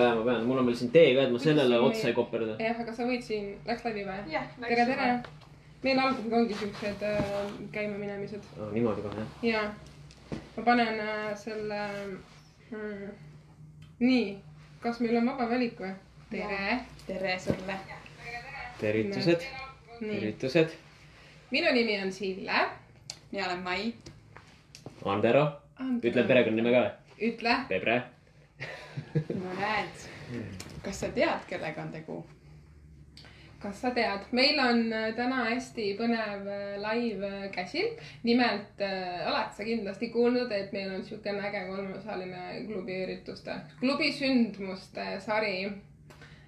jaa, ma pean, mul on veel siin tee ka, et ma sellele Võtsin otsa ei koperda. jah, aga sa võid siin, läks läbi või? tere, tere. meil alguses ongi siuksed äh, käimaminemised niimoodi kohe jah. ja ma panen äh, selle hmm.. nii, kas meil on vaba valik või? tere. tere sulle. tervitused, tervitused. minu nimi on Sille. mina olen Mai. Andero, ütle. perekonnanime ka. ütle. Pebre. No näed. kas sa tead, kellega on tegu? kas sa tead, meil on äh, täna hästi põnev äh, live äh, käsil. nimelt äh, oled sa kindlasti kuulnud, et meil on siukene äge kolmeosaline klubi ürituste, klubi sündmuste sari.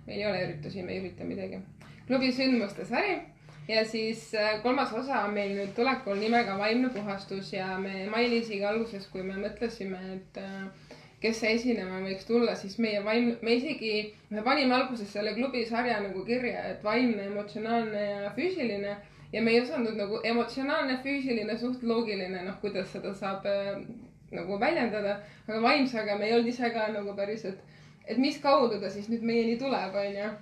meil ei ole üritusi, me ei ürita midagi. klubi sündmuste sari ja siis kolmas osa on meil nüüd tulekul nimega Vaimne puhastus ja me Mailisiga alguses, kui me mõtlesime, et äh, kes see esinema võiks tulla, siis meie vaim, me isegi, me panime alguses selle klubi sarja nagu kirja, et vaimne, emotsionaalne ja füüsiline. ja me ei osanud nagu emotsionaalne, füüsiline, suht loogiline, noh, kuidas seda saab äh, nagu väljendada. aga vaimsega me ei olnud ise ka nagu päris, et, et mis kaudu ta siis nüüd meieni tuleb, onju.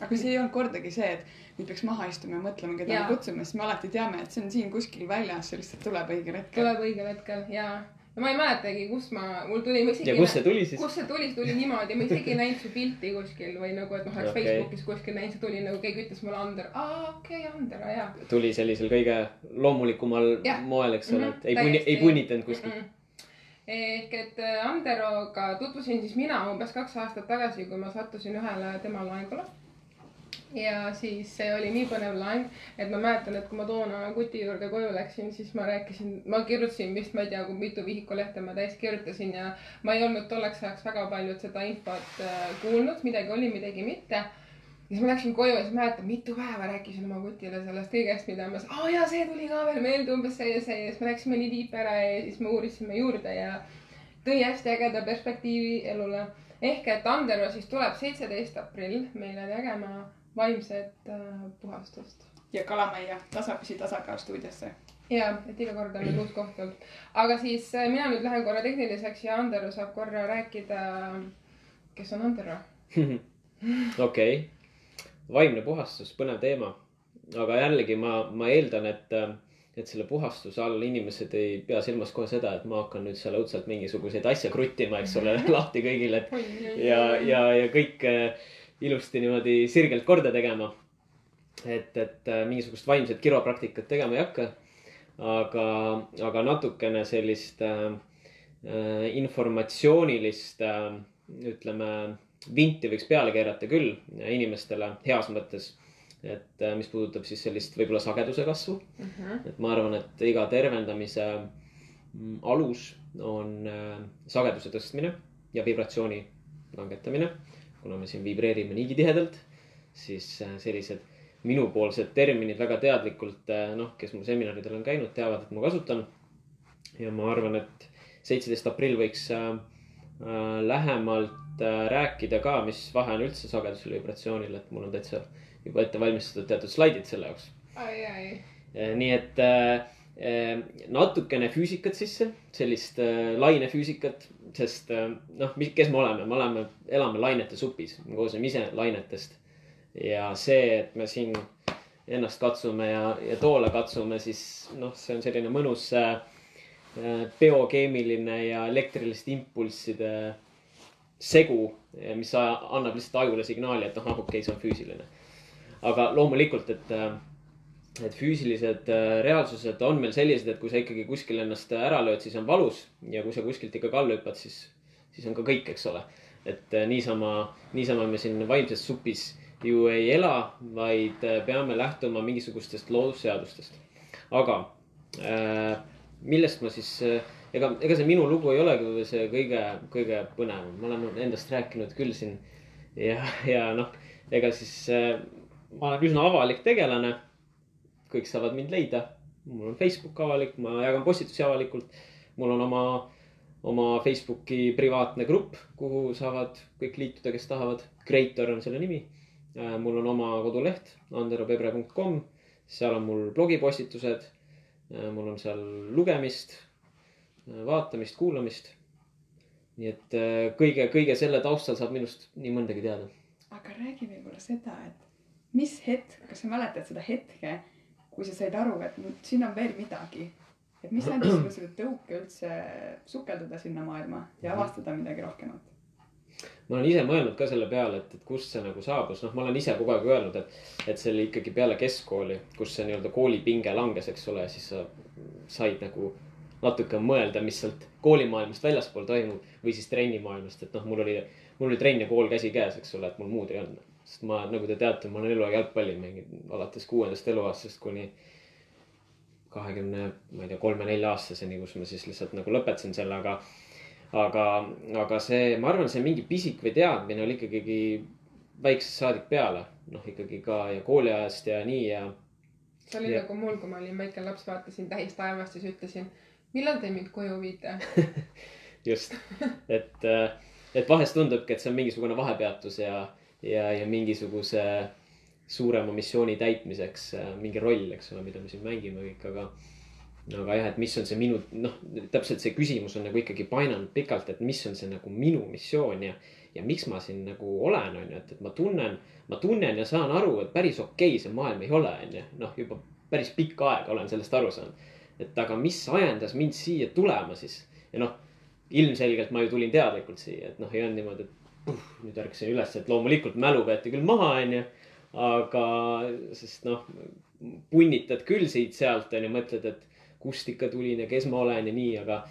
aga see ei olnud kordagi see, et nüüd peaks maha istuma ja mõtlema, keda me kutsume, sest me alati teame, et see on siin kuskil väljas, see lihtsalt tuleb õigel hetkel. tuleb õigel hetkel ja, ja ma ei mäletagi, kus ma, mul tuli, ma isegi. ja kust see tuli siis? kust see tuli, see tuli niimoodi, ma isegi ei näinud su pilti kuskil või nagu, et noh, oleks okay. Facebookis kuskil näinud, see tuli nagu keegi ütles mulle Ander, aa okei okay,, Ander, jaa. tuli sellisel kõige loomulikumal Jah. moel, eks ole, Mhm, et ei punni, ei punnitanud kuskilt. ehk et äh, Anderoga tutvusin siis mina umbes kaks aastat tagasi, kui ma sattusin ühele tema laengule. Ja siis see oli nii põnev laeng, et ma mäletan, et kui ma toona kuti juurde koju läksin, siis ma rääkisin, ma kirjutasin vist, ma ei tea, kui mitu vihikulehte ma täis kirjutasin ja ma ei olnud tolleks ajaks väga palju seda infot äh, kuulnud, midagi oli, midagi mitte siis ma läksin koju ja siis mäletan, mitu päeva rääkisin oma kutile sellest kõigest, mida ma, aa jaa, see tuli ka veel meelde, umbes see ja see ja siis me läksime nii tiip ära ja siis me uurisime juurde ja tõi hästi ägeda perspektiivi elule. ehk et Andero siis tuleb seitseteist aprill meile tegema vaimset äh, puhastust. ja Kalamajja tasapisi tasakaal stuudiosse. ja, et iga kord on uus koht olnud. aga siis äh, mina nüüd lähen korra tehniliseks ja Andero saab korra rääkida, kes on Andero. okei, vaimne puhastus, põnev teema. aga jällegi ma, ma eeldan, et, et selle puhastuse all inimesed ei pea silmas kohe seda, et ma hakkan nüüd seal õudselt mingisuguseid asju kruttima, eks ole, lahti kõigile, et ja, ja, ja kõik äh, ilusti niimoodi sirgelt korda tegema. et, et äh, mingisugust vaimset kiropraktikat tegema ei hakka. aga, aga natukene sellist äh, informatsioonilist äh,, ütleme, vinti võiks peale keerata küll inimestele heas mõttes. et äh, mis puudutab siis sellist võib-olla sageduse kasvu et ma arvan, et iga tervendamise mm, alus on äh, sageduse tõstmine ja vibratsiooni langetamine. Kuna me siin vibreerime niigi tihedalt, siis äh, sellised minupoolsed terminid väga teadlikult, noh, kes mul seminaridel on käinud, teavad, et ma kasutan. ja ma arvan, et seitseteist aprill võiks äh, äh, lähemalt äh, rääkida ka, mis vahe on üldse sagedusel vibratsioonil, et mul on täitsa juba ette valmistatud teatud slaidid selle jaoks. nii et äh, natukene füüsikat sisse, sellist äh, lainefüüsikat, sest äh, noh, kes me oleme, me oleme, elame lainete supis, me koosneme ise lainetest. ja see, et me siin ennast katsume ja, ja toole katsume, siis noh, see on selline mõnus äh, biokeemiline ja elektriliste impulsside segu, mis annab lihtsalt ajule signaali, et noh, okei okay,, see on füüsiline. aga loomulikult, et et füüsilised äh, reaalsused on meil sellised, et kui sa ikkagi kuskil ennast ära lööd, siis on valus ja kui sa kuskilt ikka alla hüppad, siis, siis on ka kõik, eks ole. et äh, niisama, niisama me siin vaimses supis ju ei ela, vaid äh, peame lähtuma mingisugustest loodusseadustest. aga äh, millest ma siis äh,, ega, ega see minu lugu ei olegi see kõige, kõige põnevam, ma olen endast rääkinud küll siin ja, ja noh, ega siis äh, ma olen üsna avalik tegelane kõik saavad mind leida. mul on Facebook avalik, ma jagan postitusi avalikult. mul on oma, oma Facebooki privaatne grupp, kuhu saavad kõik liituda, kes tahavad. Creator on selle nimi. mul on oma koduleht anderopebre.com, seal on mul blogipostitused. mul on seal lugemist, vaatamist, kuulamist. nii et äh, kõige, kõige selle taustal saab minust nii mõndagi teada. aga räägi võib-olla seda, et mis hetk, kas sa mäletad seda hetke, kui sa said aru, et siin on veel midagi? et mis andis sulle selle tõuke üldse sukelduda sinna maailma ja avastada midagi rohkemat? ma olen ise mõelnud ka selle peale, et, et kust see nagu saabus, noh, ma olen ise kogu aeg öelnud, et, et see oli ikkagi peale keskkooli, kus see nii-öelda koolipinge langes, eks ole, siis sa said nagu natuke mõelda, mis sealt koolimaailmast väljaspool toimub või siis trennimaailmast, et noh, mul oli, mul oli trenn ja kool käsikäes, eks ole, et mul muud ei olnud. Sest ma, nagu te teate, ma olen eluaeg jalgpalli mänginud alates kuuendast eluaastast kuni kahekümne, ma ei tea, kolme-nelja aastaseni, kus ma siis lihtsalt nagu lõpetasin selle, aga. aga, aga see, ma arvan, see mingi pisik või teadmine oli ikkagi väiksest saadik peale, noh ikkagi ka ja kooliajast ja nii ja. see oli Ja- nagu mul, kui ma olin väike laps, vaatasin Tähis taevast siis ütlesin, millal te mind koju viite just, et, et vahest tundubki, et see on mingisugune vahepeatus ja, ja, ja mingisuguse suurema missiooni täitmiseks äh, mingi roll, eks ole, mida me siin mängime kõik, aga. aga jah, et mis on see minu, noh, täpselt see küsimus on nagu ikkagi painanud pikalt, et mis on see nagu minu missioon ja. ja miks ma siin nagu olen, on ju, et, et ma tunnen, ma tunnen ja saan aru, et päris okei okay see maailm ei ole, on ju, noh, juba päris pikka aega olen sellest aru saanud. et aga mis ajendas mind siia tulema siis ja noh ilmselgelt ma ju tulin teadlikult siia, et noh, ei olnud niimoodi, et nüüd ärkasin üles, et loomulikult mälu võeti küll maha, onju. aga, sest noh, punnitad küll siit-sealt onju, mõtled, et kust ikka tulin ja kes ma olen ja nii, aga,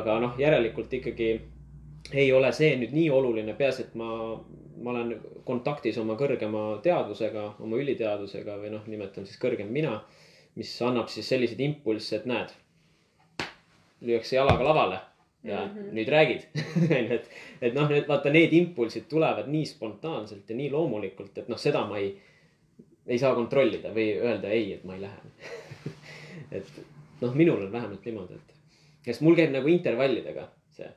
aga noh, järelikult ikkagi ei ole see nüüd nii oluline, peaasi, et ma, ma olen kontaktis oma kõrgema teadvusega, oma üliteadvusega või noh, nimetan siis kõrgem mina, mis annab siis selliseid impulsse, et näed, lüüakse jalaga lavale ja mm -hmm. nüüd räägid onju, et, et noh, need vaata, need impulsid tulevad nii spontaanselt ja nii loomulikult, et noh, seda ma ei, ei saa kontrollida või öelda ei, et ma ei lähe et noh, minul on vähemalt niimoodi, et, sest mul käib nagu intervallidega see.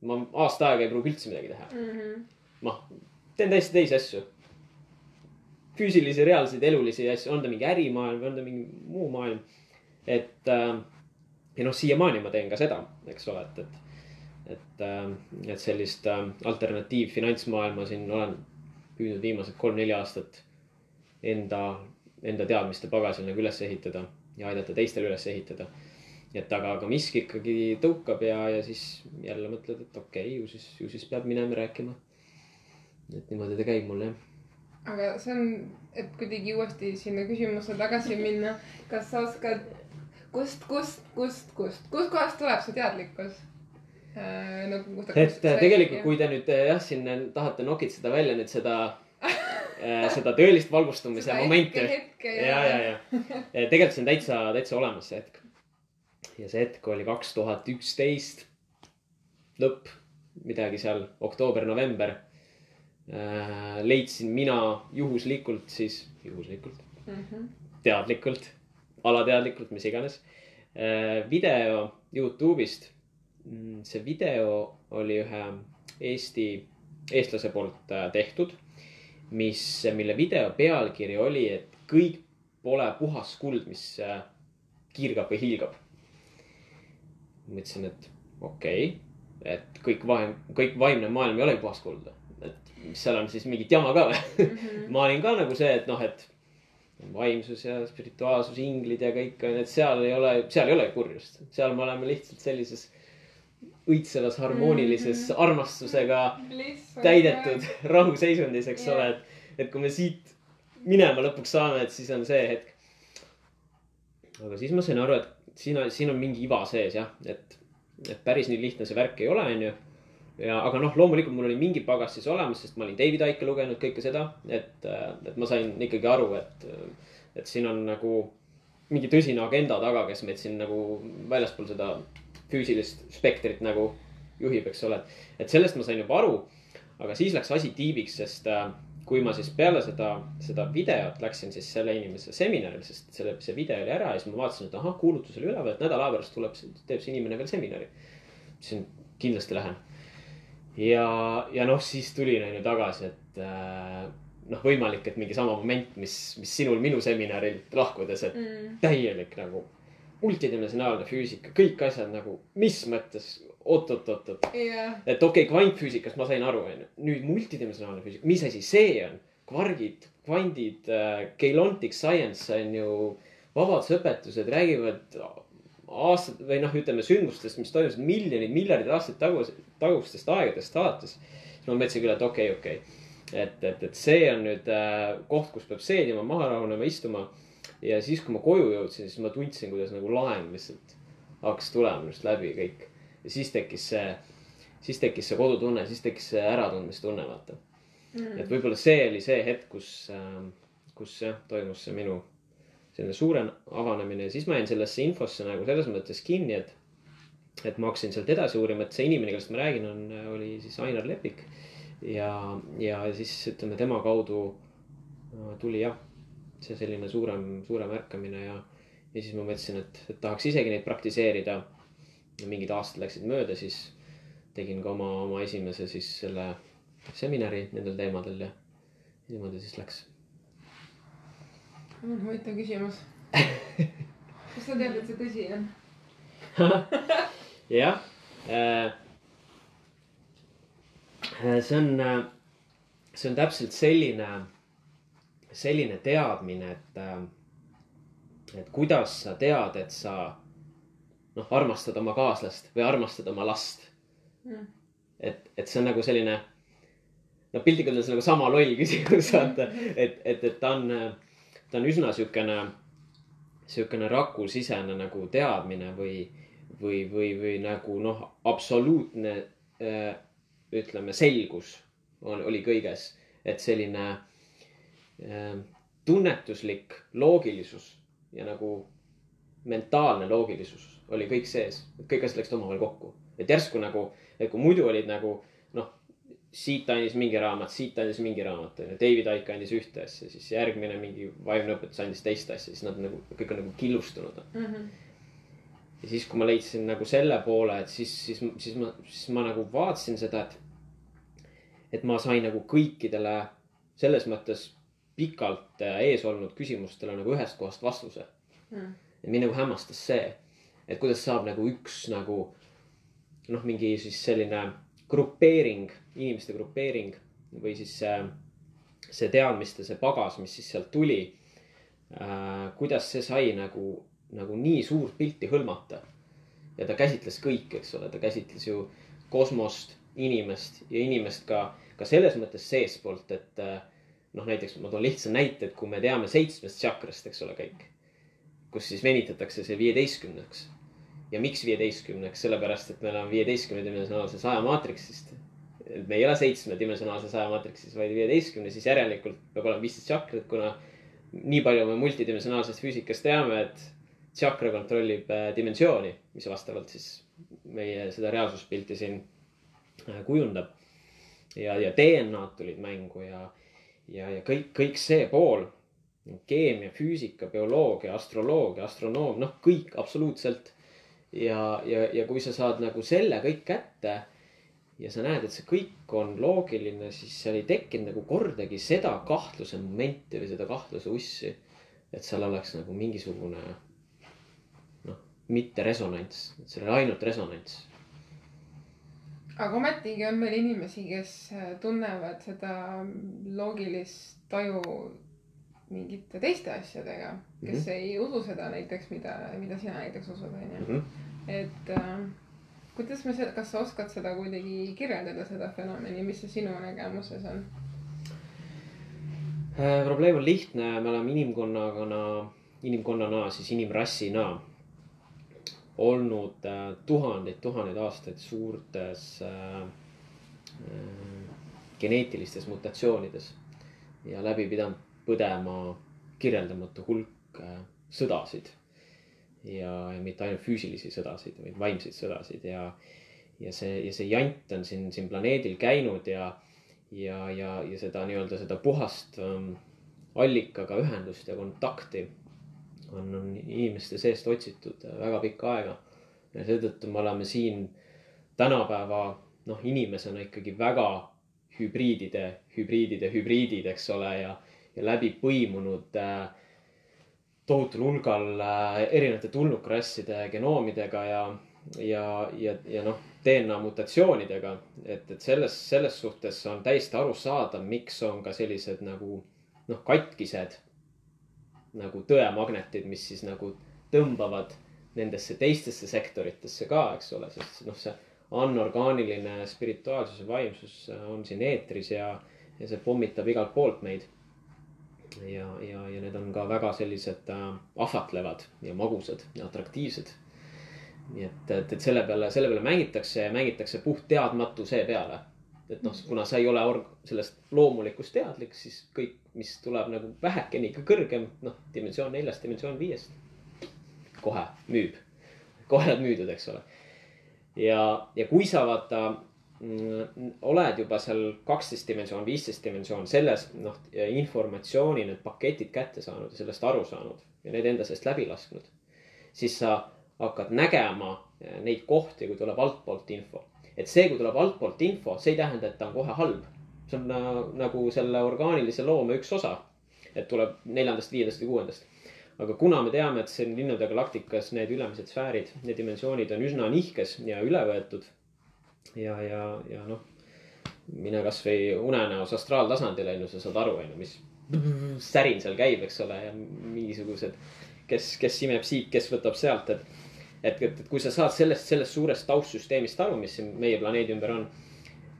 ma aasta aega ei pruugi üldse midagi teha mm. -hmm. ma teen täiesti teisi asju. füüsilisi, reaalseid, elulisi asju, on ta mingi ärimaailm või on ta mingi muu maailm. et äh, ja noh, siiamaani ma teen ka seda, eks ole, et, et, et äh,, et sellist äh, alternatiivfinantsmaailma siin olen püüdnud viimased kolm-neli aastat enda, enda teadmiste pagasil nagu üles ehitada ja aidata teistel üles ehitada. et aga, aga miski ikkagi tõukab ja, ja siis jälle mõtled, et okei okay,, ju siis, ju siis peab minema rääkima. et niimoodi ta käib mul jah. aga see on, et kuidagi uuesti sinna küsimusse tagasi minna, kas sa oskad, kust, kust, kust, kust, kustkohast tuleb see teadlikkus? Nagu kust ta- et sa- tegelikult, kui te nüüd eh, jah, siin tahate nokitseda välja nüüd seda äh, seda tõelist valgustumise Seda momenti ja- ja, ja, ja tegelikult see on täitsa, täitsa olemas see hetk. ja see hetk oli kaks tuhat üksteist lõpp, midagi seal oktoober-november. leidsin mina juhuslikult siis, juhuslikult, Mhm. teadlikult, alateadlikult, mis iganes. video Youtube'ist. See video oli ühe Eesti, eestlase poolt äh, tehtud, mis, mille video pealkiri oli, et kõik pole puhas kuld, mis äh, kiirgab või hiilgab. mõtlesin, et okei okay,, et kõik vaim, kõik vaimne maailm ei olegi puhas kuld. et mis seal on siis mingit jama ka või? ma olin ka nagu see, et noh, et vaimsus ja spirituaalsus, inglid ja kõik on, et seal ei ole, seal ei ole kurjust. seal me oleme lihtsalt sellises õitsevas harmoonilises mm armastusega Lihtsalt täidetud rahuseisundis, eks ole, et, et kui me siit minema lõpuks saame, et siis on see hetk. aga siis ma sain aru, et siin on, siin on mingi iva sees jah, et, et päris nii lihtne see värk ei ole, onju. ja, aga noh, loomulikult mul oli mingi pagas siis olemas, sest ma olin David Icke lugenud kõike seda, et, et ma sain ikkagi aru, et, et siin on nagu mingi tõsine agenda taga, kes meid siin nagu väljaspool seda füüsilist spektrit nagu juhib, eks ole. et sellest ma sain juba aru. aga siis läks asi tiibiks, sest äh, kui ma siis peale seda, seda videot läksin siis selle inimese seminaril, sest selle, see video oli ära ja siis ma vaatasin, et ahah, kuulutus oli üleval, et nädala pärast tuleb, teeb see inimene veel seminari. ütlesin, kindlasti lähen. ja, ja noh, siis tulin on ju tagasi, et äh, noh, võimalik, et mingi sama moment, mis, mis sinul minu seminarilt lahkudes, et mm.. täielik nagu multidimensionaalne füüsika, kõik asjad nagu, mis mõttes oot, oot, oot, oot. jah, et okei okay,, kvantfüüsikast ma sain aru, onju. nüüd multidimensionaalne füüsika, mis asi see on? kvargid, kvandid, Keylontic Science on ju vabadusõpetused, räägivad aastad või noh, ütleme sündmustest, mis toimusid miljonid, miljardid aastaid tagus, tagustest aegadest alates. siis ma mõtlesin küll, et okei okay,, okei okay.. et, et, et see on nüüd äh, koht, kus peab seedima, maha rahunema, istuma. Ja siis, kui ma koju jõudsin, siis ma tundsin, kuidas nagu laeng lihtsalt hakkas tulema minust läbi kõik. ja siis tekkis see, siis tekkis see kodutunne, siis tekkis see äratundmistunne, vaata. et võib-olla see oli see hetk, kus äh,, kus jah, toimus see minu selline suurem avanemine ja siis ma jäin sellesse infosse nagu selles mõttes kinni, et. et ma hakkasin sealt edasi uurima, et see inimene, kellest ma räägin, on, oli siis Ainar Lepik. ja, ja siis ütleme tema kaudu äh, tuli jah, see selline suurem, suurem ärkamine ja. ja siis ma mõtlesin, et, et tahaks isegi neid praktiseerida. mingid aastad läksid mööda, siis tegin ka oma, oma esimese siis selle seminari nendel teemadel ja niimoodi siis läks huvitav küsimus. kust sa tead, et see tõsi on? jah äh,. see on, see on täpselt selline, selline teadmine, et, et kuidas sa tead, et sa noh, armastad oma kaaslast või armastad oma last. Mm. et, et see on nagu selline no piltlikult öeldes nagu sama loll küsimus, vaata, et, et, et ta on, ta on üsna siukene, siukene rakusisene nagu teadmine või, või, või, või nagu noh, absoluutne äh, ütleme, selgus on, oli kõiges, et selline äh, tunnetuslik loogilisus ja nagu mentaalne loogilisus oli kõik sees, kõik asjad läksid omavahel kokku, et järsku nagu, et kui muidu olid nagu noh, siit andis mingi raamat, siit andis mingi raamat, onju. David Icke andis ühte asja, siis järgmine mingi vaimne õpetus andis teist asja, siis nad nagu kõik on nagu killustunud. Mhm. ja siis, kui ma leidsin nagu selle poole, et siis, siis, siis ma, siis ma nagu vaatasin seda, et. et ma sain nagu kõikidele selles mõttes pikalt äh, ees olnud küsimustele nagu ühest kohast vastuse. Mm. ja mind nagu hämmastas see, et kuidas saab nagu üks nagu noh, mingi siis selline grupeering, inimeste grupeering või siis see, see teadmiste, see pagas, mis siis sealt tuli äh,. kuidas see sai nagu, nagu nii suurt pilti hõlmata. ja ta käsitles kõike, eks ole, ta käsitles ju kosmost, inimest ja inimest ka, ka selles mõttes seestpoolt, et äh, noh, näiteks ma toon lihtsa näite, et kui me teame seitsmest tšakrast, eks ole, kõik. kus siis venitatakse see viieteistkümneks. ja miks viieteistkümneks, sellepärast et meil on viieteistkümnedimensionaalse saja maatriksist. et me ei ole seitsmedimensionaalse saja maatriksis, vaid viieteistkümne, siis järelikult peab olema viisteist tšakrat, kuna nii palju me multidimensionaalsest füüsikast teame, et tšakra kontrollib äh, dimensiooni, mis vastavalt siis meie seda reaalsuspilti siin äh, kujundab. ja, ja DNA-d tulid mängu ja, ja, ja kõik, kõik see pool. keemia, füüsika, bioloogia, astroloogia, astronoom, noh, kõik absoluutselt. ja, ja, ja kui sa saad nagu selle kõik kätte ja sa näed, et see kõik on loogiline, siis seal ei tekkinud nagu kordagi seda kahtluse momenti või seda kahtluse ussi. et seal oleks nagu mingisugune noh, mitte resonants, et seal oli ainult resonants aga ometigi on meil inimesi, kes äh, tunnevad seda loogilist taju mingite teiste asjadega, kes mm Mhm. -hmm. ei usu seda näiteks, mida, mida sina näiteks usud, onju. -hmm. et äh, kuidas me seda, kas sa oskad seda kuidagi kirjeldada, seda fenomeni, mis see sinu nägemuses on? Äh, probleem on lihtne, me oleme inimkonnana, inimkonnana siis inimrassina olnud äh, tuhandeid, tuhandeid aastaid suurtes äh, äh, geneetilistes mutatsioonides ja läbi pidanud põdema kirjeldamatu hulk äh, sõdasid. ja, ja mitte ainult füüsilisi sõdasid, vaid vaimseid sõdasid ja, ja see, ja see jant on siin, siin planeedil käinud ja ja, ja, ja seda nii-öelda seda puhast ähm, allikaga ühendust ja kontakti on, on inimeste seest otsitud väga pikka aega. ja seetõttu me oleme siin tänapäeva noh, inimesena ikkagi väga hübriidide, hübriidide, hübriidid, eks ole, ja, ja läbi põimunud äh, tohutul hulgal äh, erinevate tulnukrasside genoomidega ja, ja, ja, ja noh, DNA mutatsioonidega, et, et selles, selles suhtes on täiesti arusaadav, miks on ka sellised nagu noh, katkised nagu tõemagnetid, mis siis nagu tõmbavad nendesse teistesse sektoritesse ka, eks ole, sest noh, see anorgaaniline spirituaalsus ja vaimsus on siin eetris ja, ja see pommitab igalt poolt meid. ja, ja, ja need on ka väga sellised äh, ahvatlevad ja magusad ja atraktiivsed. nii et, et, et selle peale, selle peale mängitakse ja mängitakse puht teadmatuse peale. Et noh, kuna sa ei ole org-, sellest loomulikust teadlik, siis kõik, mis tuleb nagu vähekene ikka kõrgem, noh, dimensioon neljast, dimensioon viiest. kohe müüb, kohe oled müüdud, eks ole ja, ja kui sa vaata mm, oled juba seal kaksteist dimensioon, viisteist dimensioon selles noh informatsiooni, need paketid kätte saanud ja sellest aru saanud ja need enda seest läbi lasknud. siis sa hakkad nägema eh, neid kohti, kui tuleb altpoolt info. Et see, kui tuleb altpoolt info, see ei tähenda, et ta on kohe halb. see on nagu selle orgaanilise loome üks osa. et tuleb neljandast, viiendast või kuuendast aga kuna me teame, et siin linnude galaktikas need ülemised sfäärid, need dimensioonid on üsna nihkes ja üle võetud. ja, ja, ja noh, mine kasvõi unenäos astraaltasandile on ju, sa saad aru, on ju, mis särin seal käib, eks ole, ja mingisugused, kes, kes imeb siit, kes võtab sealt, et. Et, et, et kui sa saad sellest, sellest suurest taustsüsteemist aru, mis siin meie planeedi ümber on.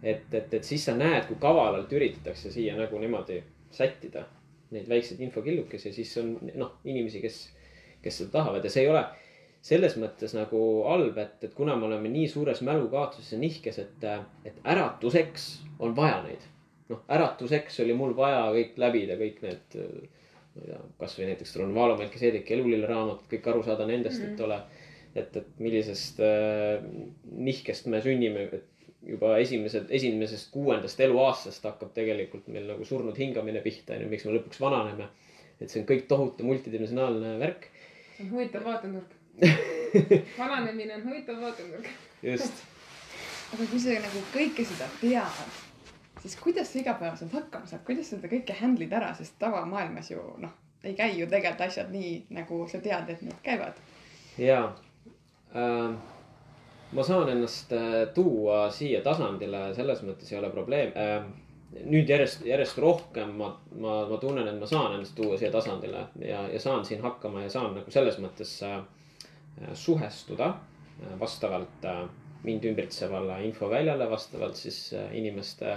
et, et, et siis sa näed, kui kavalalt üritatakse siia nagu niimoodi sättida neid väikseid infokillukesi, siis on noh, inimesi, kes, kes seda tahavad ja see ei ole selles mõttes nagu halb, et, et kuna me oleme nii suures mälukaotuses ja nihkes, et, et äratuseks on vaja neid. noh, äratuseks oli mul vaja kõik läbida, kõik need, ma ei tea, kasvõi näiteks Ronvalo Melkiseedeki elulille raamatud, kõik aru saada nendest mm, -hmm. et ole. Et, et millisest äh, nihkest me sünnime, et juba esimesed, esimesest kuuendast eluaastast hakkab tegelikult meil nagu surnud hingamine pihta, onju, miks me lõpuks vananeme. et see on kõik tohutu multidimensionaalne värk. on huvitav vaatenurk vananemine on huvitav vaatenurk. just. aga kui sa nagu kõike seda tead, siis kuidas sa igapäevaselt hakkama saad, kuidas sa seda kõike handle'id ära, sest tavamaailmas ju noh, ei käi ju tegelikult asjad nii, nagu sa tead, et need käivad. jaa ma saan ennast äh, tuua siia tasandile, selles mõttes ei ole probleem. Ähm, nüüd järjest, järjest rohkem ma, ma, ma tunnen, et ma saan ennast tuua siia tasandile ja, ja saan siin hakkama ja saan nagu selles mõttes äh, suhestuda äh, vastavalt mind ümbritsevale infoväljale, vastavalt siis inimeste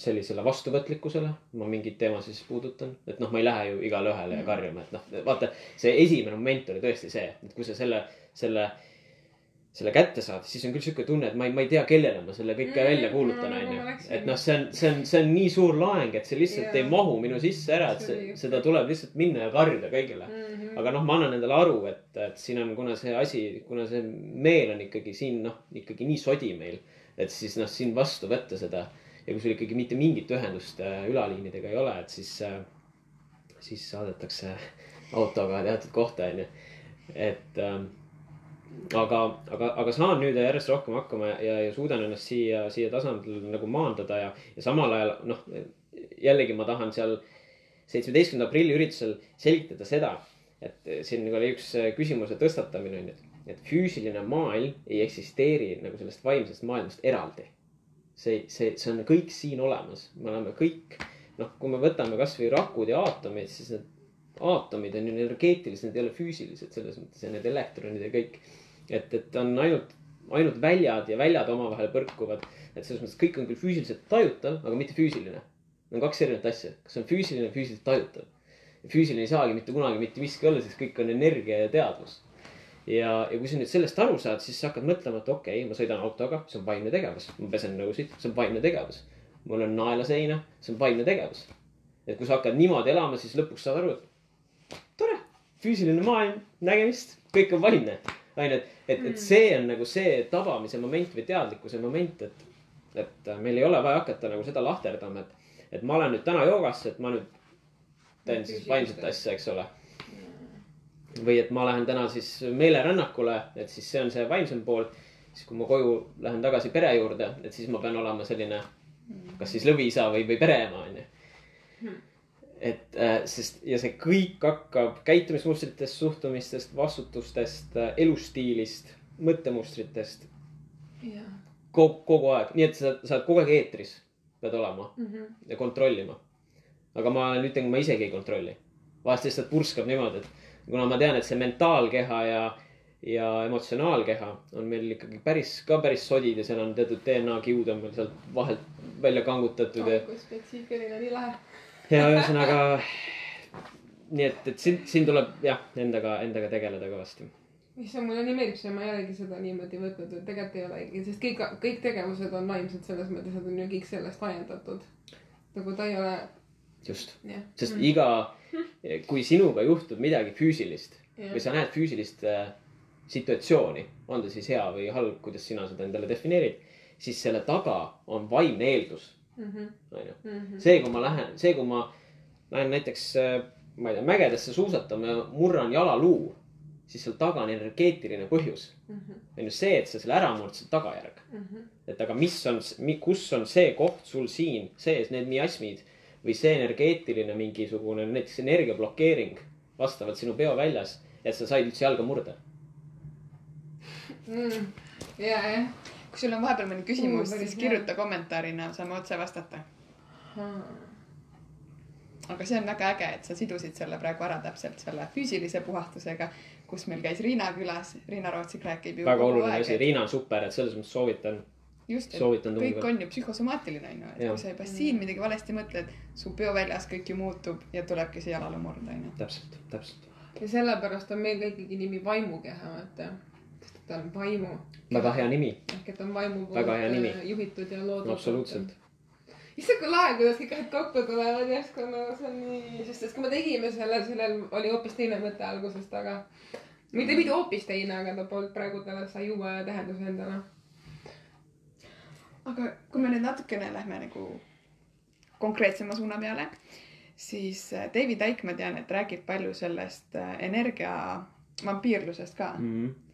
sellisele vastuvõtlikkusele. ma mingeid teemasid siis puudutan, et noh, ma ei lähe ju igale ühele karjuma, et noh, vaata see esimene moment oli tõesti see, et kui sa selle, selle selle kätte saad, siis on küll sihuke tunne, et ma ei, ma ei tea, kellele ma selle kõike mm, välja kuulutan, onju. et noh, see on, see on, see on nii suur laeng, et see lihtsalt yeah. ei mahu minu sisse ära, et see, seda tuleb lihtsalt minna ja karjuda kõigile mm. -hmm. aga noh, ma annan endale aru, et, et siin on, kuna see asi, kuna see meel on ikkagi siin noh, ikkagi nii sodi meil. et siis noh, siin vastu võtta seda ja kui sul ikkagi mitte mingit ühendust äh, ülaliinidega ei ole, et siis äh,, siis saadetakse autoga teatud kohta, onju. et äh, aga, aga, aga saan nüüd järjest rohkem hakkama ja, ja suudan ennast siia, siia tasandil nagu maandada ja, ja samal ajal noh, jällegi ma tahan seal seitsmeteistkümnenda aprilli üritusel selgitada seda, et siin oli üks küsimuse tõstatamine on ju, et füüsiline maailm ei eksisteeri nagu sellest vaimsest maailmast eraldi. see, see, see on kõik siin olemas, me oleme kõik, noh, kui me võtame kasvõi rakud ja aatomid, siis need aatomid on ju energeetilised, need ei ole füüsilised selles mõttes ja need elektronid ja kõik et, et on ainult, ainult väljad ja väljad omavahel põrkuvad. et selles mõttes kõik on küll füüsiliselt tajutav, aga mitte füüsiline. Need on kaks erinevat asja, kas on füüsiline, füüsiliselt tajutav. füüsiline ei saagi mitte kunagi mitte miski olla, sest kõik on energia ja teadvus. ja, ja kui sa nüüd sellest aru saad, siis sa hakkad mõtlema, et okei okay,, ma sõidan autoga, see on vaimne tegevus. ma pesen nõusid, see on vaimne tegevus. mul on naela seina, see on vaimne tegevus. et kui sa hakkad niimoodi elama, siis lõpuks saad aru, et füüsiline maailm, nägemist, kõik on vaimne on ju, et, et, et mm. see on nagu see tabamise moment või teadlikkuse moment, et, et meil ei ole vaja hakata nagu seda lahterdama, et, et ma olen nüüd täna joogasse, et ma nüüd teen siis vaimset asja, eks ole. või et ma lähen täna siis meelerännakule, et siis see on see vaimsem pool. siis kui ma koju lähen tagasi pere juurde, et siis ma pean olema selline, kas siis lõviisa või, või pereema, on ju hmm et äh, sest ja see kõik hakkab käitumismustritest, suhtumistest, vastutustest, äh, elustiilist mõttemustritest kogu, kogu aeg, nii et sa, sa oled kogu aeg eetris, pead olema Mhm. ja kontrollima. aga ma nüüd ütlen, ma isegi ei kontrolli. vahest lihtsalt purskab niimoodi, et kuna ma tean, et see mentaalkeha ja, ja emotsionaalkeha on meil ikkagi päris, ka päris sodid ja seal on teatud DNA kiud on meil sealt vahelt välja kangutatud ja, kui spetsiifiline, nii lahe. Ja ühesõnaga. nii et, et siin, siin tuleb jah, endaga, endaga tegeleda kõvasti. issand, mulle nii meeldib see, ma ei olegi seda niimoodi võtnud, et tegelikult ei olegi, sest kõik, kõik tegevused on vaimsed selles mõttes, et on ju kõik sellest ajendatud. nagu ta ei ole, just, sest mm. iga, kui sinuga juhtub midagi füüsilist Jah. või sa näed füüsilist äh, situatsiooni, on ta siis hea või halb, kuidas sina seda endale defineerid, siis selle taga on vaimne eeldus. onju. see, kui ma lähen, see, kui ma lähen näiteks, ma ei tea, mägedesse suusatama ja murran jalaluu, siis seal taga on energeetiline põhjus. Mhm. on ju see, et sa selle ära murdsid, tagajärg. et aga mis on, kus on see koht sul siin sees, need miasmid või see energeetiline mingisugune näiteks energia blokeering vastavalt sinu peoväljas, et sa said üldse jalga murda. Mm. ja, jah. Kui sul on vahepeal mõni küsimus Mm,, siis hea. kirjuta kommentaarina, saame otse vastata. aga see on väga äge, et sa sidusid selle praegu ära täpselt selle füüsilise puhastusega, kus meil käis Riina külas. Riina Rootsik räägib ju väga oluline asi, Riina on super, et selles mõttes soovitan. just, et soovitan kõik tungivalt. on ju psühhosomaatiline on ju, et Jah. kui sa juba siin midagi valesti mõtled, su peoväljas kõik ju muutub ja tulebki see jalalumurd on ju. täpselt, täpselt. ja sellepärast on meil ka ikkagi nimi vaimukeha, vaata. Sest et ta on vaimu väga hea nimi, ehk et on vaimu nimi. äh, juhitud ja loodud. absoluutselt. issand, kui lahe, kuidas kõik asjad kokku tulevad järsku, no see on nii, sest et kui me tegime selle, sellel oli hoopis teine mõte algusest, aga mitte, mitte hoopis teine, aga ta polnud praegu talle sai uue tähenduse endale. aga kui me nüüd natukene lähme nagu konkreetsema suuna peale, siis äh, David Icke, ma tean, et räägib palju sellest äh, energia vampiirlusest ka. Mhm.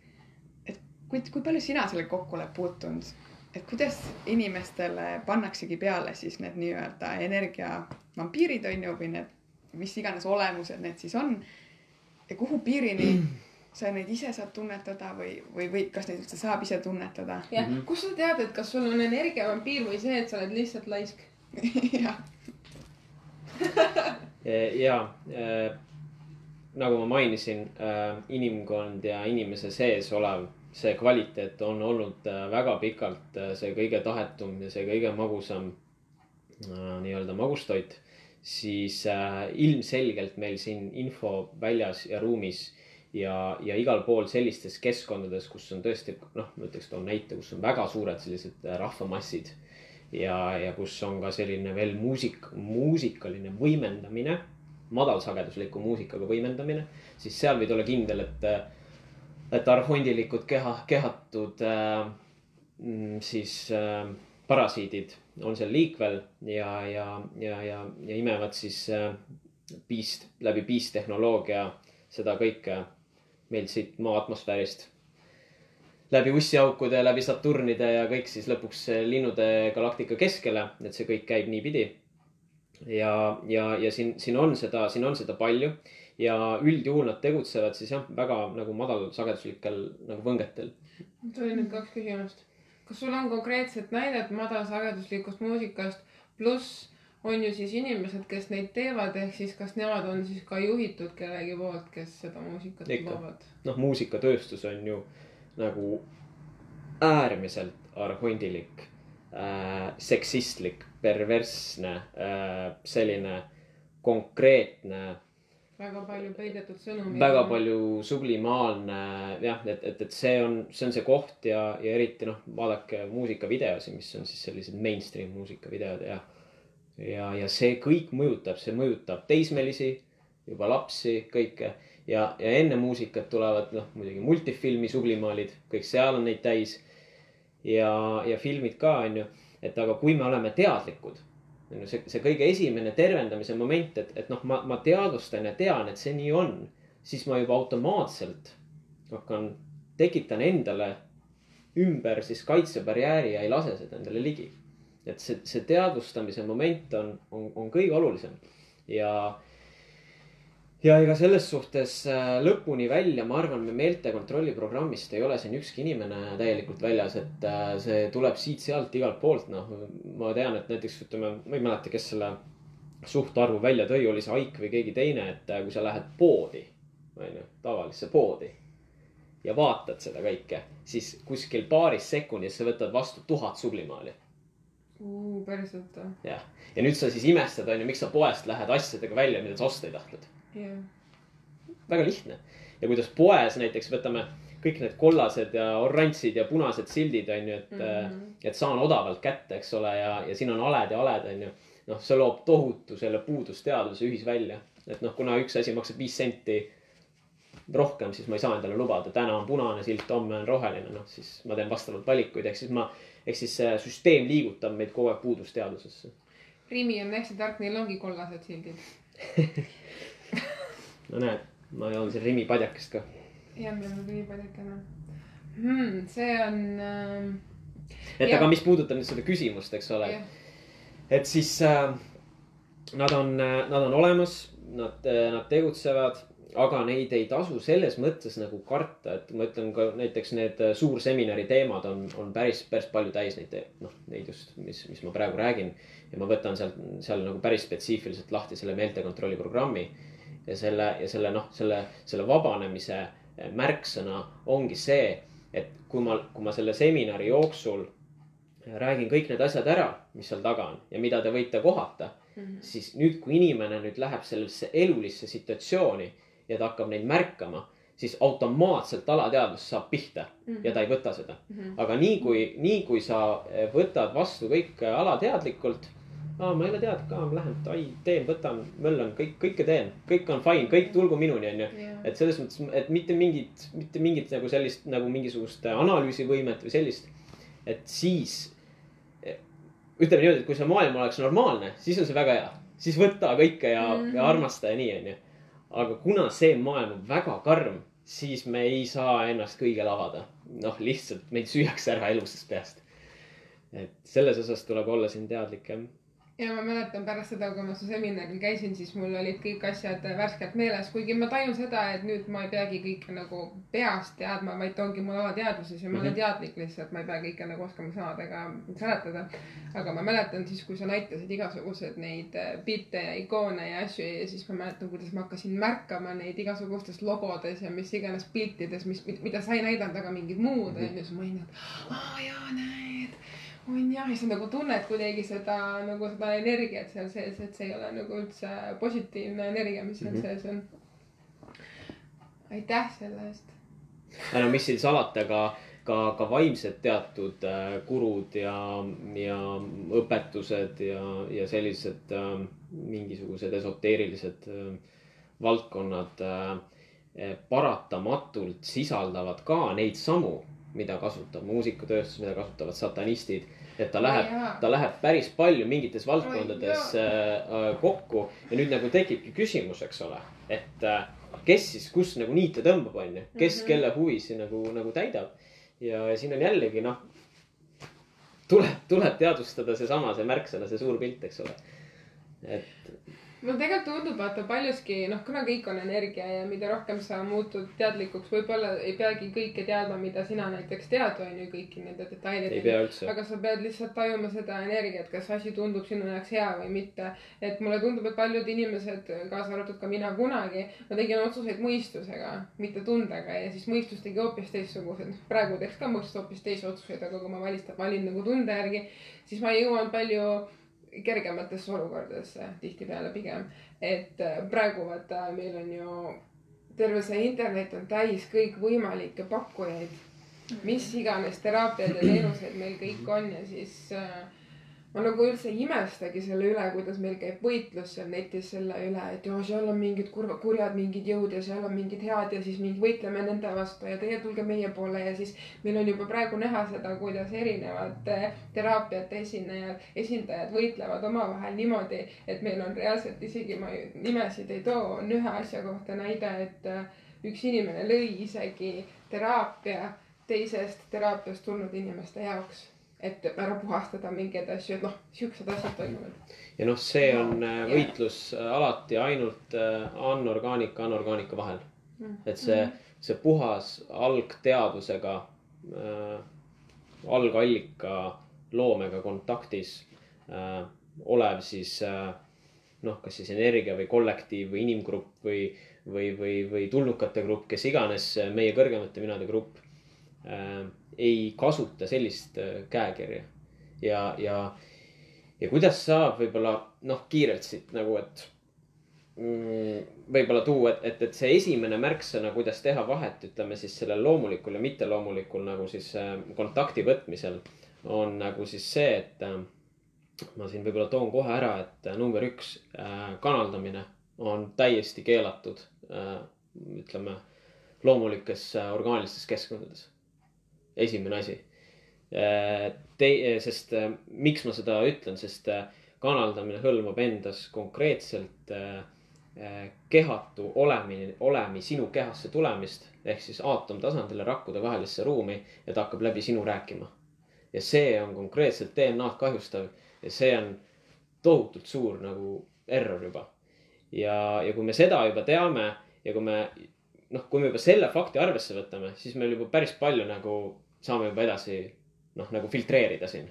kui, kui palju sina sellega kokku oled puutunud, et kuidas inimestele pannaksegi peale siis need nii-öelda energiavampiirid on ju, või need mis iganes olemused need siis on. ja kuhu piirini sa neid ise saad tunnetada või, või, või kas neid üldse saab ise tunnetada? jah Mhm. kust sa tead, et kas sul on energiavampiir või see, et sa oled lihtsalt laisk? jah, ja äh, nagu ma mainisin äh,, inimkond ja inimese sees olev see kvaliteet on olnud äh, väga pikalt äh, see kõige tahetum ja see kõige magusam äh, nii-öelda magustoit, siis ilmselgelt meil siin info väljas ja ruumis ja, ja igal pool sellistes keskkondades, kus on tõesti noh, ma ütleks, toon näite, kus on väga suured sellised rahvamassid ja, ja kus on ka selline veel muusik, muusikaline võimendamine, madalsagedusliku muusikaga võimendamine, siis seal võid olla kindel, et, et arhondilikud keha, kehatud äh, mm, siis äh, parasiidid on seal liikvel ja, ja, ja, ja, ja imevad siis äh, piist, läbi piistehnoloogia seda kõike meilt siit maa atmosfäärist läbi ussiaukude, läbi Saturnide ja kõik siis lõpuks linnude galaktika keskele, et see kõik käib niipidi. ja, ja, ja siin, siin on seda, siin on seda palju ja üldjuhul nad tegutsevad siis jah, väga nagu madalsageduslikel nagu võngetel. mul oli nüüd kaks küsimust. kas sul on konkreetset näidet madalsageduslikust muusikast, pluss on ju siis inimesed, kes neid teevad, ehk siis kas nemad on siis ka juhitud kellegi poolt, kes seda muusikat loovad? noh, muusikatööstus on ju nagu äärmiselt arhondilik äh,, seksistlik, perversne äh,, selline konkreetne, väga palju peidetud sõnumeid. väga. palju sublimaalne jah, et, et, et see on, see on see koht ja, ja eriti noh, vaadake muusikavideosi, mis on siis sellised mainstream muusikavideod ja. ja, ja see kõik mõjutab, see mõjutab teismelisi, juba lapsi, kõike ja, ja enne muusikat tulevad noh, muidugi multifilmi sublimaalid, kõik seal on neid täis. ja, ja filmid ka on ju, et aga kui me oleme teadlikud on ju see, see kõige esimene tervendamise moment, et, et noh, ma, ma teadvustan ja tean, et see nii on, siis ma juba automaatselt hakkan, tekitan endale ümber siis kaitsebarjääri ja ei lase seda endale ligi. et see, see teadvustamise moment on, on, on kõige olulisem ja, ja ega selles suhtes äh, lõpuni välja, ma arvan, me meeltekontrolli programmist ei ole siin ükski inimene täielikult väljas, et äh, see tuleb siit-sealt igalt poolt, noh. ma tean, et näiteks ütleme, ma ei mäleta, kes selle suhtarvu välja tõi, oli see Aik või keegi teine, et äh, kui sa lähed poodi, onju, tavalisse poodi. ja vaatad seda kõike, siis kuskil paaris sekundis sa võtad vastu tuhat sublimaali päriselt või? jah, ja nüüd sa siis imestad, onju, miks sa poest lähed asjadega välja, mida sa osta ei tahtnud jah. väga lihtne ja kuidas poes näiteks võtame kõik need kollased ja oranžid ja punased sildid on ju, et mm, -hmm. et saan odavalt kätte, eks ole, ja, ja siin on aled ja aled on ju. noh, see loob tohutu selle puudusteaduse ühisvälja, et noh, kuna üks asi maksab viis senti rohkem, siis ma ei saa endale lubada, täna on punane silt, homme on roheline, noh siis ma teen vastavalt valikuid, ehk siis ma, ehk siis see süsteem liigutab meid kogu aeg puudusteadusesse. Rimi on hästi tark, neil ongi kollased sildid no näed, ma joon siin Rimi padjakest ka. jah, meil on Rimi padjakene hmm,. see on äh.... et ja. aga mis puudutab nüüd seda küsimust, eks ole. et siis äh, nad on, äh, nad on olemas, nad, äh, nad tegutsevad aga neid ei tasu selles mõttes nagu karta, et ma ütlen ka näiteks need äh, suurseminari teemad on, on päris, päris palju täis neid, noh, neid just, mis, mis ma praegu räägin. ja ma võtan sealt, seal nagu päris spetsiifiliselt lahti selle meeltekontrolli programmi ja selle ja selle noh, selle, selle vabanemise eh, märksõna ongi see, et kui ma, kui ma selle seminari jooksul räägin kõik need asjad ära, mis seal taga on ja mida te võite kohata mm, -hmm. siis nüüd, kui inimene nüüd läheb sellesse elulisse situatsiooni ja ta hakkab neid märkama, siis automaatselt alateadvus saab pihta mm -hmm. ja ta ei võta seda mm. -hmm. aga nii kui, nii kui sa eh, võtad vastu kõik alateadlikult aa, ma ei ole teadnud ka, ma lähen, ai, teen, võtan, möllan, kõik, kõike teen, kõik on fine, kõik tulgu minuni, onju. et selles mõttes, et mitte mingit, mitte mingit nagu sellist nagu mingisugust analüüsivõimet või sellist. et siis, ütleme niimoodi, et kui see maailm oleks normaalne, siis on see väga hea. siis võta kõike ja mm, -hmm. ja armasta ja nii, onju. aga kuna see maailm on väga karm, siis me ei saa ennast kõigele avada. noh, lihtsalt meid süüakse ära elusast peast. et selles osas tuleb olla siin teadlik jah ja ma mäletan pärast seda, kui ma su seminaril käisin, siis mul olid kõik asjad värskelt meeles, kuigi ma tajun seda, et nüüd ma ei peagi kõike nagu peast teadma, vaid ta ongi mul alateadvuses ja ma olen mhm. teadlik lihtsalt, ma ei pea kõike nagu oskama sõnadega seletada. aga ma mäletan siis, kui sa näitasid igasuguseid neid äh, pilte ja ikoone ja asju ja siis ma mäletan, kuidas ma hakkasin märkama neid igasugustes logodes ja mis iganes piltides, mis, mida sa ei näidanud, aga mingid muud onju, siis ma olin, et aa jaa, näed on jah, ja sa nagu tunned kuidagi seda nagu seda energiat seal sees, et see ei ole nagu üldse positiivne energia, mis seal mm -hmm. sees on. aitäh selle eest. no mis siin salata, ka, ka, ka vaimsed teatud äh, gurud ja, ja õpetused ja, ja sellised äh, mingisugused esoteerilised äh, valdkonnad äh, paratamatult sisaldavad ka neid samu mida kasutab muusikatööstus, mida kasutavad satanistid. et ta läheb oh,, ta läheb päris palju mingites valdkondades oh, kokku ja nüüd nagu tekibki küsimus, eks ole, et äh, kes siis kus nagu niite tõmbab, on ju, kes mm -hmm. kelle huvisid nagu, nagu täidab. ja siin on jällegi noh, tuleb, tuleb teadvustada seesama, see märksõna, see suur pilt, eks ole. Et mulle tegelikult tundub, vaata paljuski noh, kuna kõik on energia ja mida rohkem sa muutud teadlikuks, võib-olla ei peagi kõike teadma, mida sina näiteks tead, on ju, kõiki nende detailidega. aga sa pead lihtsalt tajuma seda energiat, kas asi tundub sinu jaoks hea või mitte. et mulle tundub, et paljud inimesed, kaasa arvatud ka mina kunagi, ma tegin otsuseid mõistusega, mitte tundega ja siis mõistus tegi hoopis teistsuguseid. praegu teeks ka mõistus hoopis teisi otsuseid, aga kui ma valist-, valin nagu tunde järgi, siis ma jõuan palju kergematesse olukordadesse tihtipeale pigem. et äh, praegu vaata, meil on ju terve see internet on täis kõikvõimalikke pakkujaid. mis iganes teraapiaid ja teenuseid meil kõik on ja siis äh, ma nagu üldse ei imestagi selle üle, kuidas meil käib võitlus seal netis selle üle, et joo, seal on mingid kurva, kurjad mingid jõud ja seal on mingid head ja siis mingi võitleme nende vastu ja teie tulge meie poole ja siis meil on juba praegu näha seda, kuidas erinevad eh, teraapiate esinejad, esindajad võitlevad omavahel niimoodi, et meil on reaalselt isegi, ma nimesid ei too, on ühe asja kohta näide, et eh, üks inimene lõi isegi teraapia teisest teraapiast tulnud inimeste jaoks et ära puhastada mingeid asju, et noh, siuksed asjad toimuvad. ja noh, see on äh, Jaa. võitlus äh, alati ainult äh, anorgaanika, anorgaanika vahel. et see, see puhas algteadvusega äh,, algallika loomega kontaktis äh, olev siis äh, noh, kas siis energia või kollektiiv või inimgrupp või, või, või, või tulnukate grupp, kes iganes äh, meie kõrgemate minade grupp äh, ei kasuta sellist äh, käekirja ja, ja, ja kuidas saab võib-olla noh, kiirelt siit nagu, et mm, võib-olla tuua, et, et, et see esimene märksõna, kuidas teha vahet, ütleme siis sellel loomulikul ja mitteloomulikul nagu siis äh, kontakti võtmisel on nagu siis see, et äh, ma siin võib-olla toon kohe ära, et äh, number üks äh,, kanaldamine on täiesti keelatud äh,, ütleme loomulikes äh, orgaanilistes keskkondades. Esimene asi. Te-, sest äh, miks ma seda ütlen, sest äh, kanaldamine hõlmab endas konkreetselt äh, äh, kehatu olemine, olemi sinu kehasse tulemist ehk siis aatomtasandile rakkude vahelisse ruumi ja ta hakkab läbi sinu rääkima. ja see on konkreetselt DNA-d kahjustav ja see on tohutult suur nagu error juba. ja, ja kui me seda juba teame ja kui me noh, kui me juba selle fakti arvesse võtame, siis meil juba päris palju nagu saame juba edasi noh, nagu filtreerida siin.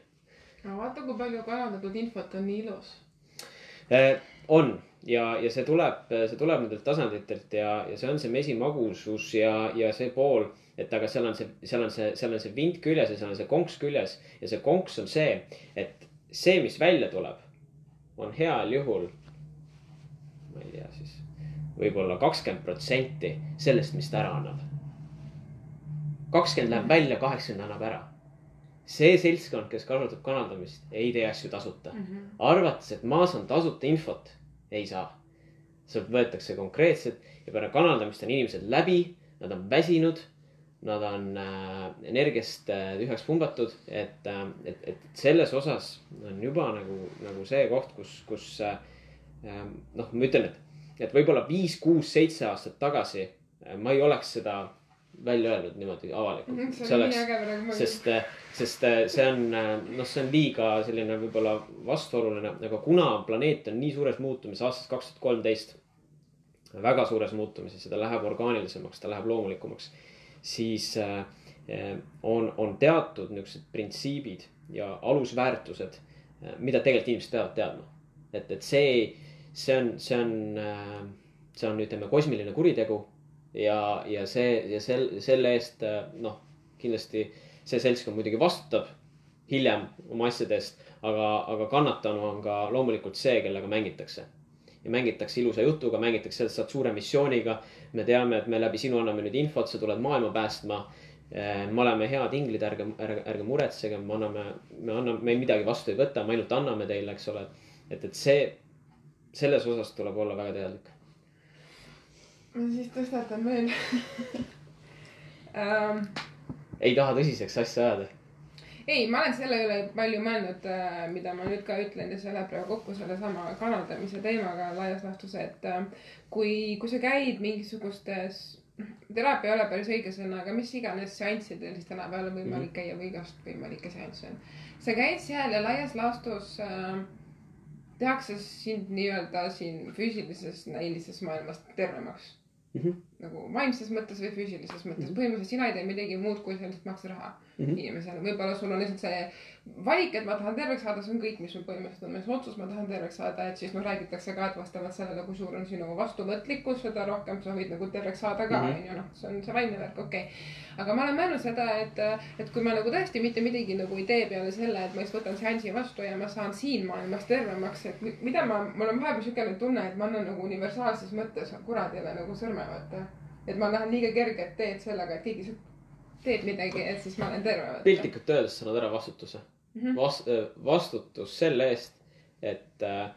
No vaata, kui palju kaevandatud infot on nii ilus. Eh, on. Ja, ja see tuleb, see tuleb nendelt tasanditelt ja, ja see on see mesimagusus ja, ja see pool, et aga seal on see, seal on see, seal on see vint küljes ja seal on see konks küljes. Ja see konks on see, et see, mis välja tuleb, on heal juhul, ma ei tea siis võib-olla kakskümmend protsenti sellest, mis ta ära annab. kakskümmend läheb välja, kaheksakümmend annab ära. see seltskond, kes kasutab kanaldamist, ei tee asju tasuta arvates, et ma saan tasuta infot, ei saa. sealt võetakse konkreetselt ja peale kanaldamist on inimesed läbi, nad on väsinud. Nad on äh, energiast äh, tühjaks pumbatud, et äh,, et, et selles osas on juba nagu, nagu see koht, kus, kus äh, äh, noh, ma ütlen, et, et võib-olla viis, kuus, seitse aastat tagasi äh, ma ei oleks seda välja öelnud niimoodi avalikult. see nii äge praegu. sest, sest äh, see on, noh, see on liiga selline võib-olla vastuoluline, aga kuna planeet on nii suures muutumises aastast kaks tuhat kolmteist. väga suures muutumises ja ta läheb orgaanilisemaks, ta läheb loomulikumaks, siis äh, äh, on, on teatud niuksed printsiibid ja alusväärtused, mida tegelikult inimesed peavad teadma. et, et see, see on, see on, see on, ütleme, kosmiline kuritegu ja, ja see ja sel, selle eest äh, noh, kindlasti see seltskond muidugi vastutab hiljem oma asjade eest, aga, aga kannatanu on ka loomulikult see, kellega mängitakse. ja mängitakse ilusa jutuga, mängitakse sellest, sa oled suure missiooniga. me teame, et me läbi sinu anname nüüd infot, sa tuled maailma päästma. me oleme head inglid, ärge, ärge, ärge muretsege, me anname, me anname, me midagi vastu ei võta, me ainult anname teile, eks ole. et, et see, selles osas tuleb olla väga teadlik. ma siis tõstatan veel um. ei taha tõsiseks asja ajada. ei, ma olen selle üle palju mõelnud, mida ma nüüd ka ütlen ja see läheb praegu kokku sellesama kanaldamise teemaga laias laastus, et äh, kui, kui sa käid mingisugustes, teraapia ei ole päris õige sõna, aga mis iganes seanssidel, siis tänapäeval on võimalik käia või igast võimalikke seansse on. sa käid seal ja laias laastus äh, tehakse sind nii-öelda siin füüsilises näilises maailmas tervemaks Mhm. nagu vaimses mõttes või füüsilises mõttes. põhimõtteliselt sina ei tee midagi muud, kui sa lihtsalt maksa raha mm Mhm. -hmm. inimesele. võib-olla sul on lihtsalt see valik, et ma tahan terveks saada, see on kõik, mis sul põhimõtteliselt on, see otsus, ma tahan terveks saada, et siis noh, räägitakse ka, et vastavalt sellele, kui suur on sinu vastuvõtlikkus, seda rohkem sa võid nagu terveks saada ka, Mhm. on ju, noh, see on see vaimne värk, okei okay.. aga ma olen mõelnud seda, et, et kui ma nagu tõesti mitte midagi nagu ei tee peale selle, et ma lihtsalt võtan seansi vastu ja ma saan siin maailmas tervemaks, et mi- mida ma, mul on vahepeal siukene tunne, et ma annan nagu universaalses mõttes kuradile nagu sõrme, vaata. et ma lähen liiga kerget teed sellega, et keegi teeb midagi, et siis ma olen terve. piltlikult öeldes sa annad ära vastutuse mm. -hmm. Vast-, vastutus selle eest, et äh,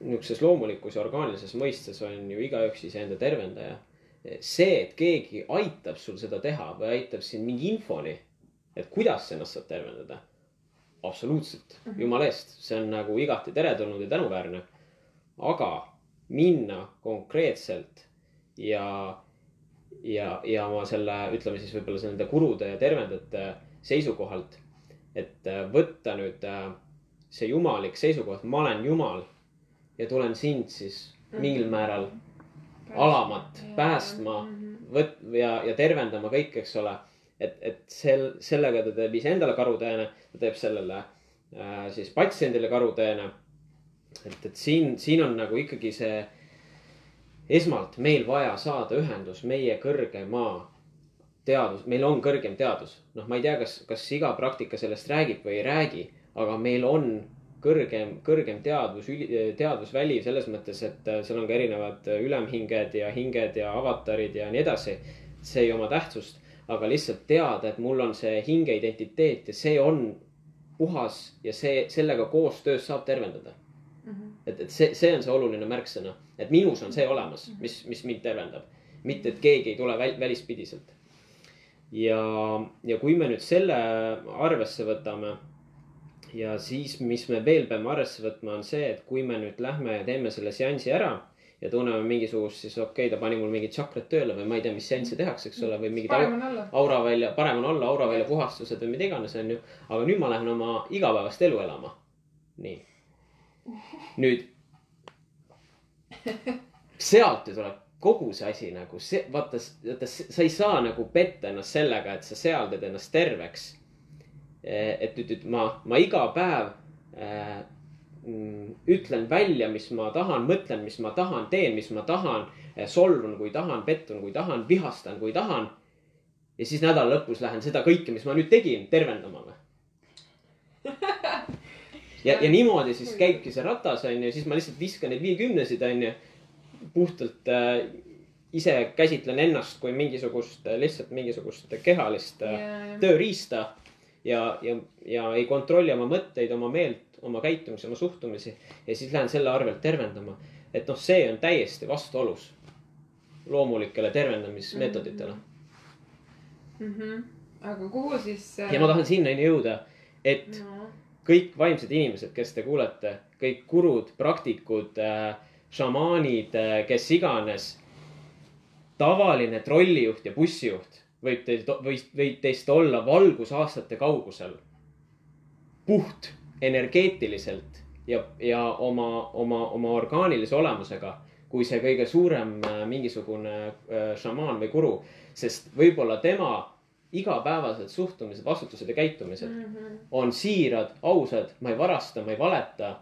niisuguses loomulikus ja orgaanilises mõistes on ju igaüks iseenda tervendaja. see, et keegi aitab sul seda teha või aitab sind mingi infoni, et kuidas ennast saad tervendada. absoluutselt, jumala eest, see on nagu igati teretulnud ja tänuväärne. aga minna konkreetselt ja, ja, ja oma selle, ütleme siis võib-olla nende kurude ja tervendajate seisukohalt et äh, võtta nüüd äh, see jumalik seisukoht, ma olen jumal ja tulen sind siis mingil määral alamat päästma, võt- ja, ja tervendama kõik, eks ole. et, et sel, sellega ta teeb iseendale karuteene, ta teeb sellele äh, siis patsiendile karuteene. et, et siin, siin on nagu ikkagi see esmalt meil vaja saada ühendus meie kõrgema teadus, meil on kõrgem teadus. noh, ma ei tea, kas, kas iga praktika sellest räägib või ei räägi, aga meil on kõrgem, kõrgem teadvus, teadvusväli selles mõttes, et äh, seal on ka erinevad äh, ülemhinged ja hinged ja avatarid ja nii edasi. see ei oma tähtsust, aga lihtsalt teada, et mul on see hinge identiteet ja see on puhas ja see, sellega koostöös saab tervendada. et, et see, see on see oluline märksõna, et minus on see olemas, mis, mis mind tervendab. mitte, et keegi ei tule väl, välispidiselt. ja, ja kui me nüüd selle arvesse võtame ja siis, mis me veel peame arvesse võtma, on see, et kui me nüüd lähme ja teeme selle seansi ära ja tunneme mingisugust, siis okei okay,, ta pani mul mingid tšakrad tööle või ma ei tea, mis seansse tehakse, eks ole, või mingid parem olla. aura välja, parem on olla aura välja puhastused või mida iganes, onju. aga nüüd ma lähen oma igapäevast elu elama. nii. nüüd. Sealt ju tuleb kogu see asi nagu see, vaata, vaata, sa ei saa nagu petta ennast sellega, et sa seal teed ennast terveks. et nüüd, nüüd ma, ma iga päev äh, mm, ütlen välja, mis ma tahan, mõtlen, mis ma tahan, teen, mis ma tahan, solvun, kui tahan, pettun, kui tahan, vihastan, kui tahan ja siis nädala lõpus lähen seda kõike, mis ma nüüd tegin, tervendama? ja, ja niimoodi siis käibki see ratas, onju, siis ma lihtsalt viskan neid viiekümnesid, onju. puhtalt äh, ise käsitlen ennast kui mingisugust, lihtsalt mingisugust kehalist äh, tööriista. ja, ja, ja ei kontrolli oma mõtteid, oma meelt, oma käitumisi, oma suhtumisi ja siis lähen selle arvelt tervendama. et noh, see on täiesti vastuolus loomulikele tervendamismeetoditele mm. mm. -hmm. aga kuhu siis? ja ma tahan sinnani jõuda, et no.. Kõik vaimsed inimesed, kes te kuulete, kõik gurud, praktikud äh,, šamaanid äh,, kes iganes. tavaline trollijuht ja bussijuht võib teil, võib, teist olla valgusaastate kaugusel. puht energeetiliselt ja, ja oma, oma, oma orgaanilise olemusega, kui see kõige suurem äh, mingisugune šamaan või guru, sest võib-olla tema igapäevased suhtumised, vastutused ja käitumised Mm -hmm. on siirad, ausad, ma ei varasta, ma ei valeta.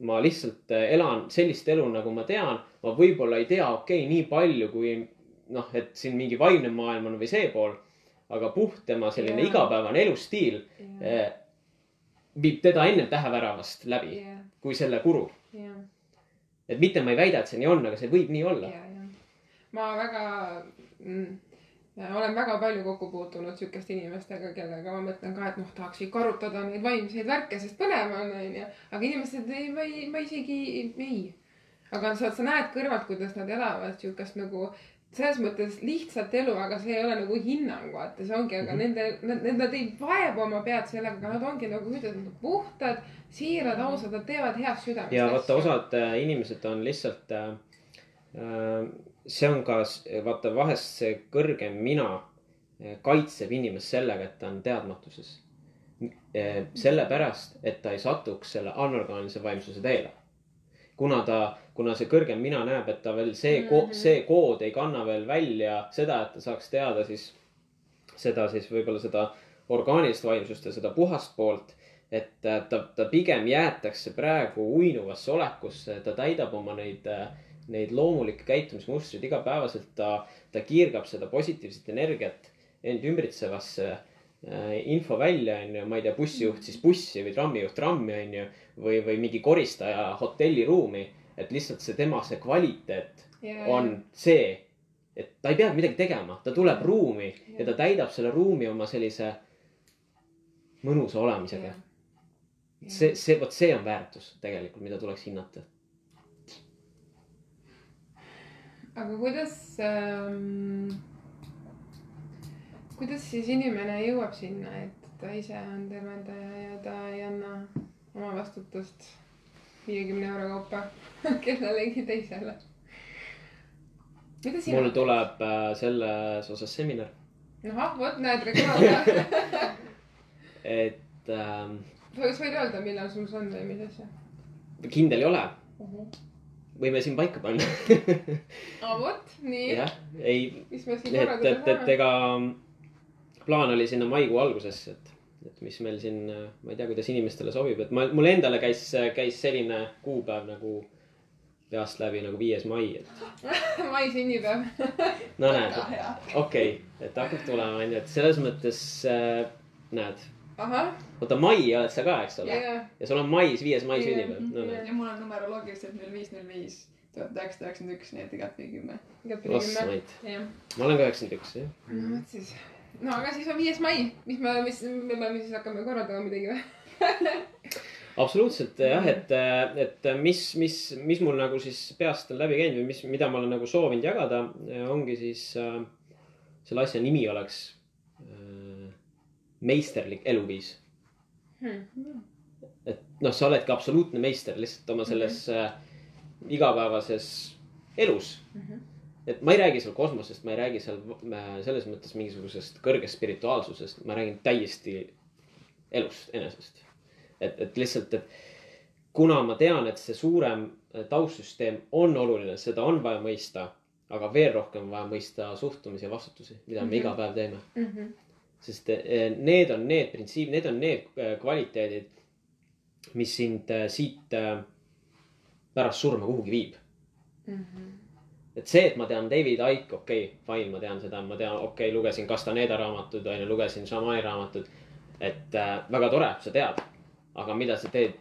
ma lihtsalt äh, elan sellist elu, nagu ma tean, ma võib-olla ei tea, okei okay,, nii palju kui noh, et siin mingi vaimne maailm on või see pool. aga puht tema selline Jaa. igapäevane elustiil eh, viib teda ennem täheväravast läbi jah, kui selle guru. jah, et mitte ma ei väida, et see nii on, aga see võib nii olla ja, ja. ma väga mm,, olen väga palju kokku puutunud sihukeste inimestega, kellega ma mõtlen ka, et noh, tahaks ikka arutada neid vaimseid värke, sest põnev on, onju. aga inimesed ei, ma ei, ma isegi ei. aga sa, sa näed kõrvalt, kuidas nad elavad sihukest nagu selles mõttes lihtsat elu, aga see ei ole nagu hinnang, vaata, see ongi, aga Mhm. nende, nad, nad ei vaeva oma pead sellega, aga nad ongi nagu, on puhtad, siirad, ausad, nad teevad heast südamest ja vaata, osad äh, inimesed on lihtsalt äh,. Äh, see on ka, vaata vahest see kõrgem mina äh, kaitseb inimest sellega, et ta on teadmatuses äh,. sellepärast, et ta ei satuks selle anorgaanilise vaimsuse teele. kuna ta, kuna see kõrgem mina näeb, et ta veel see mm, -hmm. See kood ei kanna veel välja seda, et ta saaks teada siis seda siis võib-olla seda orgaanilist vaimsust ja seda puhast poolt et äh, ta, ta pigem jäetakse praegu uinuvasse olekusse, ta täidab oma neid, neid loomulikke käitumismustreid igapäevaselt, ta, ta kiirgab seda positiivset energiat end ümbritsevasse äh, info välja, onju, ma ei tea, bussijuht siis bussi või trammijuht trammi, onju. või, või mingi koristaja hotelliruumi, et lihtsalt see tema see kvaliteet on see, et ta ei pea midagi tegema, ta tuleb ruumi ja ta täidab selle ruumi oma sellise mõnusa olemisega. see, see, vot see on väärtus tegelikult, mida tuleks hinnata. Aga kuidas ähm,, kuidas siis inimene jõuab sinna, et ta ise on tervendaja ja ta ei anna oma vastutust viiekümne euro kaupa kellelegi teisele? mul? tuleb äh, selles osas seminar. ahah, vot näed reklaam. et ähm, kas võid öelda, millal sul see on või mis asja kindel ei ole, uh? -huh. Võime siin paika panna. aa, vot, nii. jah, ei, mis me siin et, et, et ega plaan oli sinna maikuu algusesse, et, et mis meil siin, ma ei tea, kuidas inimestele sobib, et ma, mul endale käis, käis selline kuupäev nagu peast läbi nagu viies mai, et mai sünnipäev. no näed, okei okay,, et hakkab tulema, onju, et selles mõttes äh, näed, oota, mai oled sa ka, eks ole? ja sul on mais, viies mai sünnipäev, no ja mul on numeroloogiliselt null viis, null viis, tuhat üheksasada üheksakümmend üks, nii et igatpidi kümme. ossa kümme. ma olen ka üheksakümmend üks, jah. no vot siis. no aga siis on viies mai, mis me, mis, me peame siis hakkama korraldama midagi või? absoluutselt jah, et, et mis, mis, mis mul nagu siis peast on läbi käinud või mis, mida ma olen nagu soovinud jagada, ongi siis äh, selle asja nimi oleks meisterlik eluviis. Hmm. et noh, sa oledki absoluutne meister lihtsalt oma selles äh, igapäevases elus Mhm. et ma ei räägi seal kosmosest, ma ei räägi seal äh, selles mõttes mingisugusest kõrgest spirituaalsusest, ma räägin täiesti elust enesest. et, et lihtsalt, et kuna ma tean, et see suurem äh, taustsüsteem on oluline, seda on vaja mõista, aga veel rohkem on vaja mõista suhtumisi ja vastutusi, mida me Mhm. iga päev teeme. Mhm. Sest eh, need on need printsiibid, need on need eh, kvaliteedid, mis sind eh, siit pärast surma kuhugi viib. Mhm. et see, et ma tean David Icke, okei okay,, fine, ma tean seda, ma tean, okei okay,, lugesin Castaneda raamatuid, onju, lugesin Šamani raamatuid. et äh, väga tore, sa tead, aga mida sa teed